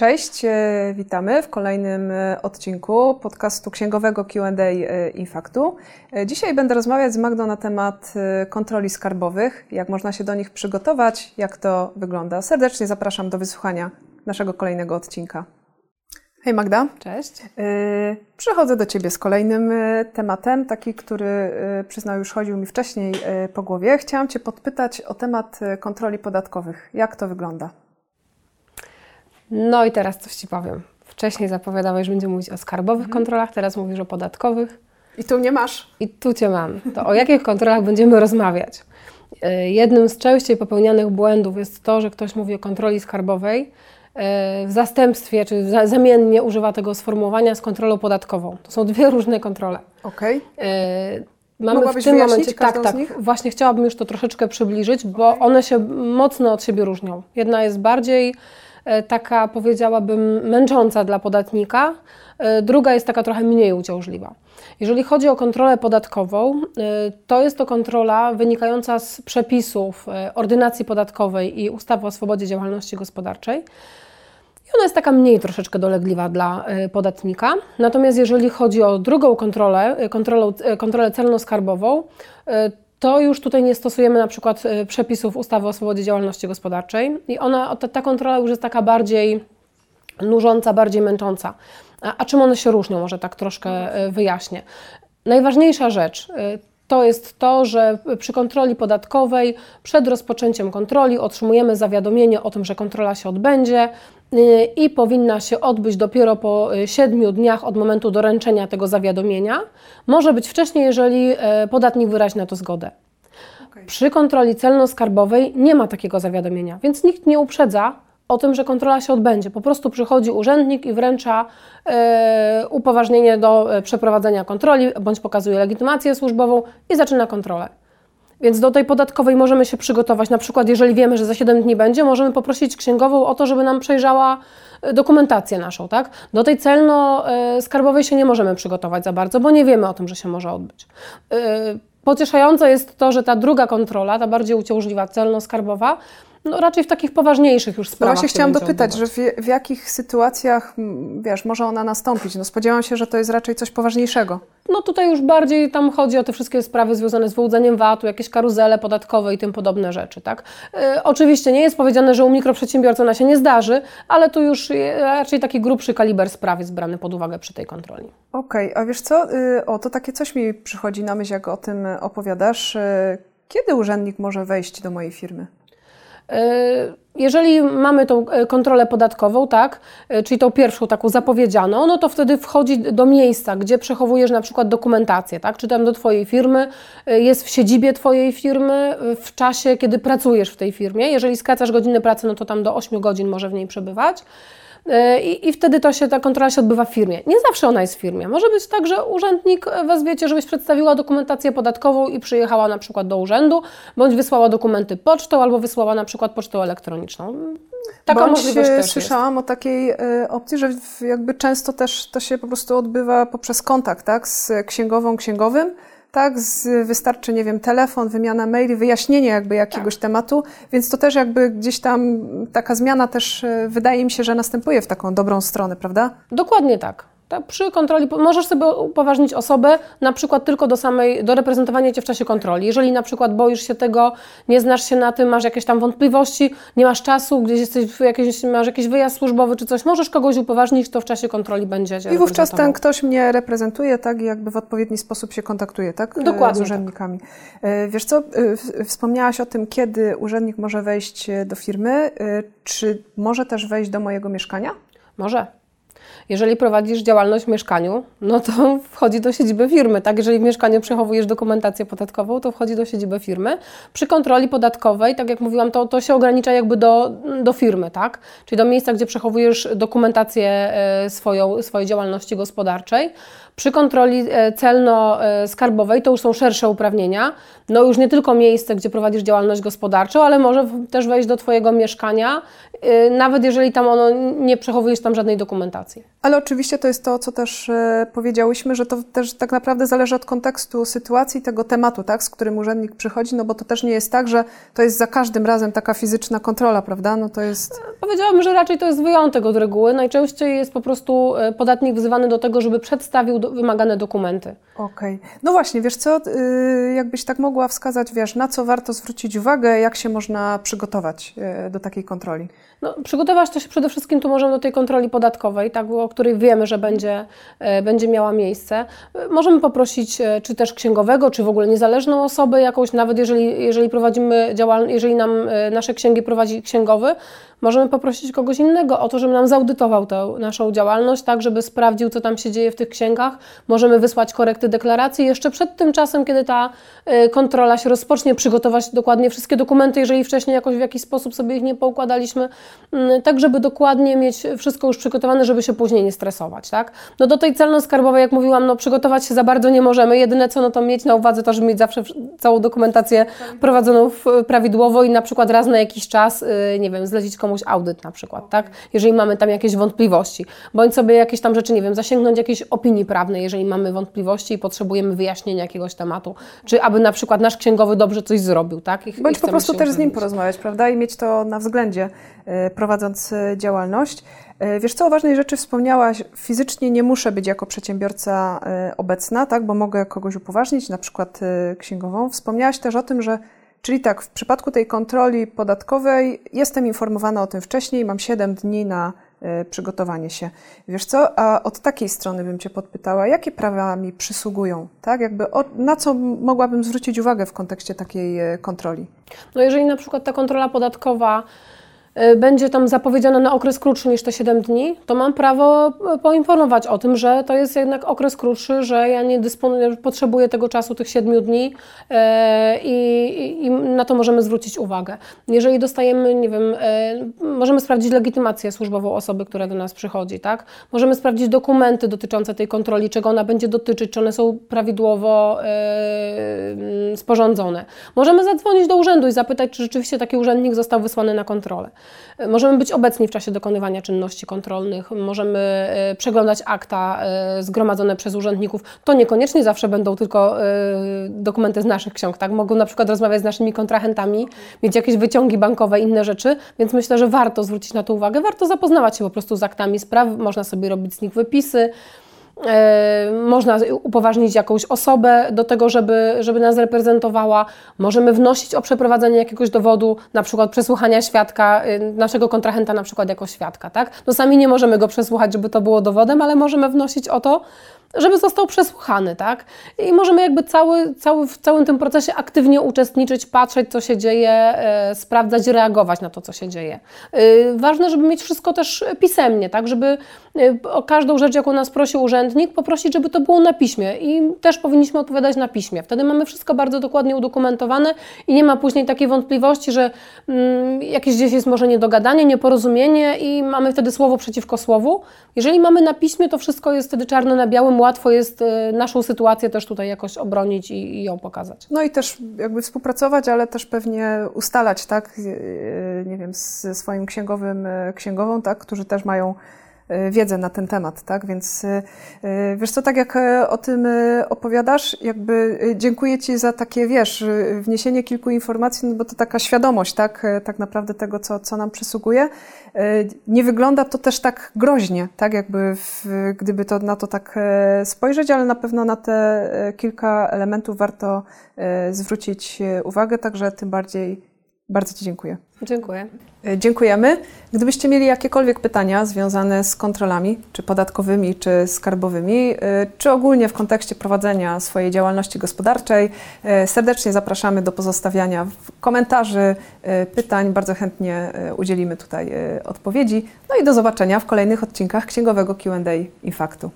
Cześć, e, witamy w kolejnym e, odcinku podcastu księgowego QA e, Infaktu. Dzisiaj będę rozmawiać z Magdą na temat kontroli skarbowych, jak można się do nich przygotować, jak to wygląda. Serdecznie zapraszam do wysłuchania naszego kolejnego odcinka. Hej Magda. Cześć. Przychodzę do Ciebie z kolejnym tematem, taki, który przyznał już chodził mi wcześniej po głowie. Chciałam Cię podpytać o temat kontroli podatkowych. Jak to wygląda? No i teraz coś Ci powiem. Wcześniej zapowiadałeś, że będziemy mówić o skarbowych mhm. kontrolach, teraz mówisz o podatkowych. I tu nie masz. I tu Cię mam. To o jakich kontrolach będziemy rozmawiać? E, jednym z częściej popełnianych błędów jest to, że ktoś mówi o kontroli skarbowej e, w zastępstwie, czy zamiennie używa tego sformułowania z kontrolą podatkową. To są dwie różne kontrole. Okej. Okay. E, mamy Mogłabyś w tym momencie, tak, tak, właśnie chciałabym już to troszeczkę przybliżyć, bo one się mocno od siebie różnią. Jedna jest bardziej taka powiedziałabym męcząca dla podatnika, e, druga jest taka trochę mniej uciążliwa. Jeżeli chodzi o kontrolę podatkową, e, to jest to kontrola wynikająca z przepisów ordynacji podatkowej i ustawy o swobodzie działalności gospodarczej. I ona jest taka mniej troszeczkę dolegliwa dla podatnika. Natomiast jeżeli chodzi o drugą kontrolę, kontrolę, kontrolę celno-skarbową, to już tutaj nie stosujemy na przykład y, przepisów ustawy o swobodzie działalności gospodarczej i ona, ta, kontrola już jest taka bardziej nużąca, bardziej męcząca. A, a czym one się różnią? Może tak troszkę y, wyjaśnię. Najważniejsza rzecz y, to jest to, że przy kontroli podatkowej przed rozpoczęciem kontroli otrzymujemy zawiadomienie o tym, że kontrola się odbędzie i powinna się odbyć dopiero po 7 dniach od momentu doręczenia tego zawiadomienia. Może być wcześniej, jeżeli podatnik wyrazi na to zgodę. Przy kontroli celno-skarbowej nie ma takiego zawiadomienia, więc nikt nie uprzedza o tym, że kontrola się odbędzie. Po prostu przychodzi urzędnik i wręcza e, upoważnienie do e, przeprowadzenia kontroli, bądź pokazuje legitymację służbową i zaczyna kontrolę. Więc do tej podatkowej możemy się przygotować. Na przykład, jeżeli wiemy, że za 7 dni będzie, możemy poprosić księgową o to, żeby nam przejrzała e, dokumentację naszą, tak? Do tej celno-skarbowej się nie możemy przygotować za bardzo, bo nie wiemy o tym, że się może odbyć. Pocieszające jest to, że ta druga kontrola, ta bardziej uciążliwa, celno-skarbowa, no raczej w takich poważniejszych już sprawach. No właśnie chciałam dopytać, że w, w, jakich sytuacjach, wiesz, może ona nastąpić? No spodziewam się, że to jest raczej coś poważniejszego. No tutaj już bardziej tam chodzi o te wszystkie sprawy związane z wyłudzeniem VAT-u, jakieś karuzele podatkowe i tym podobne rzeczy, tak? Yy, oczywiście nie jest powiedziane, że u mikroprzedsiębiorcy ona się nie zdarzy, ale tu już raczej taki grubszy kaliber spraw jest brany pod uwagę przy tej kontroli. Okej, okay, a wiesz co, yy, o to takie coś mi przychodzi na myśl, jak o tym opowiadasz. Yy, kiedy urzędnik może wejść do mojej firmy? E, jeżeli mamy tą e, kontrolę podatkową, tak, e, czyli tą pierwszą taką zapowiedzianą, no to wtedy wchodzi do miejsca, gdzie przechowujesz na przykład dokumentację, tak, czy tam do Twojej firmy, jest w siedzibie Twojej firmy w czasie, kiedy pracujesz w tej firmie. Jeżeli skracasz godziny pracy, no to tam do 8 godzin może w niej przebywać. E, I, I, wtedy to się, ta kontrola się odbywa w firmie. Nie zawsze ona jest w firmie. Może być tak, że urzędnik wezwiecie, żebyś przedstawiła dokumentację podatkową i przyjechała na przykład do urzędu, bądź wysłała dokumenty pocztą, albo wysłała na przykład pocztą elektroniczną. Taka bądź możliwość też słyszałam jest. o takiej y, opcji, że jakby często też to się po prostu odbywa poprzez kontakt tak, z księgową, księgowym tak? Z, wystarczy, nie wiem, telefon, wymiana maili, wyjaśnienie jakby jakiegoś tak. tematu, więc to też jakby gdzieś tam taka zmiana też e, wydaje mi się, że następuje w taką dobrą stronę, prawda? Dokładnie tak. Tak, przy kontroli możesz sobie upoważnić osobę na przykład tylko do samej, do reprezentowania Cię w czasie kontroli. Jeżeli na przykład boisz się tego, nie znasz się na tym, masz jakieś tam wątpliwości, nie masz czasu, gdzieś jesteś, jakieś, masz jakiś wyjazd służbowy czy coś, możesz kogoś upoważnić, to w czasie kontroli będzie Cię I wówczas ten ktoś mnie reprezentuje, tak, i jakby w odpowiedni sposób się kontaktuje, tak? E, Dokładnie. Z tak. urzędnikami. Tak. Wiesz co, wspomniałaś o tym, kiedy urzędnik może wejść do firmy. Czy może też wejść do mojego mieszkania? Może. Jeżeli prowadzisz działalność w mieszkaniu, no to wchodzi do siedziby firmy, tak? Jeżeli w mieszkaniu przechowujesz dokumentację podatkową, to wchodzi do siedziby firmy. Przy kontroli podatkowej, tak jak mówiłam, to, to się ogranicza jakby do, do firmy, tak? Czyli do miejsca, gdzie przechowujesz dokumentację e, swoją, swojej działalności gospodarczej. Przy kontroli e, celno-skarbowej to już są szersze uprawnienia. No już nie tylko miejsce, gdzie prowadzisz działalność gospodarczą, ale może też wejść do Twojego mieszkania, e, nawet jeżeli tam ono nie przechowujesz tam żadnej dokumentacji. Ale oczywiście to jest to, co też e, powiedziałyśmy, że to też tak naprawdę zależy od kontekstu sytuacji, tego tematu, tak, z którym urzędnik przychodzi, no bo to też nie jest tak, że to jest za każdym razem taka fizyczna kontrola, prawda? No to jest... Powiedziałabym, że raczej to jest wyjątek od reguły. Najczęściej jest po prostu podatnik wzywany do tego, żeby przedstawił wymagane dokumenty. Okej. Okay. No właśnie, wiesz co, y, jakbyś tak mogła wskazać, wiesz, na co warto zwrócić uwagę, jak się można przygotować y, do takiej kontroli? No, przygotować to się przede wszystkim tu możemy do tej kontroli podatkowej, tak, o której wiemy, że będzie, y, będzie miała miejsce. Możemy poprosić czy też księgowego, czy w ogóle niezależną osobę jakąś, nawet jeżeli, jeżeli prowadzimy działalność, jeżeli nam nasze księgi prowadzi księgowy, możemy poprosić kogoś innego o to, żeby nam zaudytował tę naszą działalność, tak, żeby sprawdził, co tam się dzieje w tych księgach. Możemy wysłać korekty deklaracji jeszcze przed tym czasem, kiedy ta y, kontrola się rozpocznie, przygotować dokładnie wszystkie dokumenty, jeżeli wcześniej jakoś w jakiś sposób sobie ich nie poukładaliśmy, mm, tak żeby dokładnie mieć wszystko już przygotowane, żeby się później nie stresować, tak. No do tej celno-skarbowej, jak mówiłam, no przygotować się za bardzo nie możemy. Jedyne co, no to mieć na uwadze to, żeby mieć zawsze całą dokumentację prowadzoną prawidłowo i na przykład raz na jakiś czas, y, nie wiem, zlecić komuś audyt na przykład, tak? Jeżeli mamy tam jakieś wątpliwości, bądź sobie jakieś tam rzeczy, nie wiem, zasięgnąć jakiejś opinii prawnej, jeżeli mamy wątpliwości i potrzebujemy wyjaśnienia jakiegoś tematu, czy aby na przykład nasz księgowy dobrze coś zrobił, tak? I, bądź i po prostu też z nim porozmawiać, prawda? I mieć to na względzie, e, prowadząc e, działalność. E, wiesz co, o ważnej rzeczy wspomniałaś, fizycznie nie muszę być jako przedsiębiorca obecna, tak, bo mogę kogoś upoważnić, na przykład księgową. Wspomniałaś też o tym, że Czyli tak, w przypadku tej kontroli podatkowej jestem informowana o tym wcześniej, mam 7 dni na przygotowanie się. Wiesz co, a od takiej strony bym Cię podpytała, jakie prawa mi przysługują, tak? Jakby o, na co mogłabym zwrócić uwagę w kontekście takiej y, kontroli? No jeżeli na przykład ta kontrola podatkowa będzie tam zapowiedziana na okres krótszy niż te 7 dni, to mam prawo y, poinformować o tym, że to jest jednak okres krótszy, że ja nie dysponuję, potrzebuję tego czasu, tych 7 dni y, i, i na to możemy zwrócić uwagę. Jeżeli dostajemy, nie wiem, możemy sprawdzić legitymację służbową osoby, która do nas przychodzi, tak? Możemy sprawdzić dokumenty dotyczące tej kontroli, czego ona będzie dotyczyć, czy one są prawidłowo sporządzone. Możemy zadzwonić do urzędu i zapytać, czy rzeczywiście taki urzędnik został wysłany na kontrolę. Możemy być obecni w czasie dokonywania czynności kontrolnych, możemy e, przeglądać akta e, zgromadzone przez urzędników. To niekoniecznie zawsze będą tylko e, dokumenty z naszych ksiąg, tak? Mogą na przykład rozmawiać z naszymi kontrahentami, mieć jakieś wyciągi bankowe, inne rzeczy, więc myślę, że warto zwrócić na to uwagę, warto zapoznawać się po prostu z aktami spraw, można sobie robić z nich wypisy. E, można upoważnić jakąś osobę do tego, żeby, żeby nas reprezentowała. Możemy wnosić o przeprowadzenie jakiegoś dowodu, na przykład przesłuchania świadka, y, naszego kontrahenta na przykład jako świadka. Tak? No sami nie możemy go przesłuchać, żeby to było dowodem, ale możemy wnosić o to, żeby został przesłuchany, tak? I możemy jakby cały, cały, w całym tym procesie aktywnie uczestniczyć, patrzeć, co się dzieje, e, sprawdzać, reagować na to, co się dzieje. E, ważne, żeby mieć wszystko też pisemnie, tak? Żeby e, o każdą rzecz, jaką nas prosi urzędnik, poprosić, żeby to było na piśmie i też powinniśmy odpowiadać na piśmie. Wtedy mamy wszystko bardzo dokładnie udokumentowane i nie ma później takiej wątpliwości, że mm, jakieś gdzieś jest może niedogadanie, nieporozumienie i mamy wtedy słowo przeciwko słowu. Jeżeli mamy na piśmie, to wszystko jest wtedy czarno na białym, łatwo jest y, naszą sytuację też tutaj jakoś obronić i, i ją pokazać. No i też jakby współpracować, ale też pewnie ustalać, tak, y, y, nie wiem, ze swoim księgowym, księgową, tak, którzy też mają wiedzę na ten temat, tak? Więc e, e, wiesz co, tak jak o tym opowiadasz, jakby dziękuję Ci za takie, wiesz, wniesienie kilku informacji, no bo to taka świadomość, tak? Tak naprawdę tego, co, co nam przysługuje. Nie wygląda to też tak groźnie, tak? Jakby w, gdyby to na to tak spojrzeć, ale na pewno na te kilka elementów warto zwrócić uwagę, także tym bardziej bardzo Ci dziękuję. Dziękuję. E, dziękujemy. Gdybyście mieli jakiekolwiek pytania związane z kontrolami, czy podatkowymi, czy skarbowymi, e, czy ogólnie w kontekście prowadzenia swojej działalności gospodarczej, e, serdecznie zapraszamy do pozostawiania komentarzy, pytań. Bardzo chętnie udzielimy tutaj odpowiedzi. No i do zobaczenia w kolejnych odcinkach Księgowego QA Infaktu.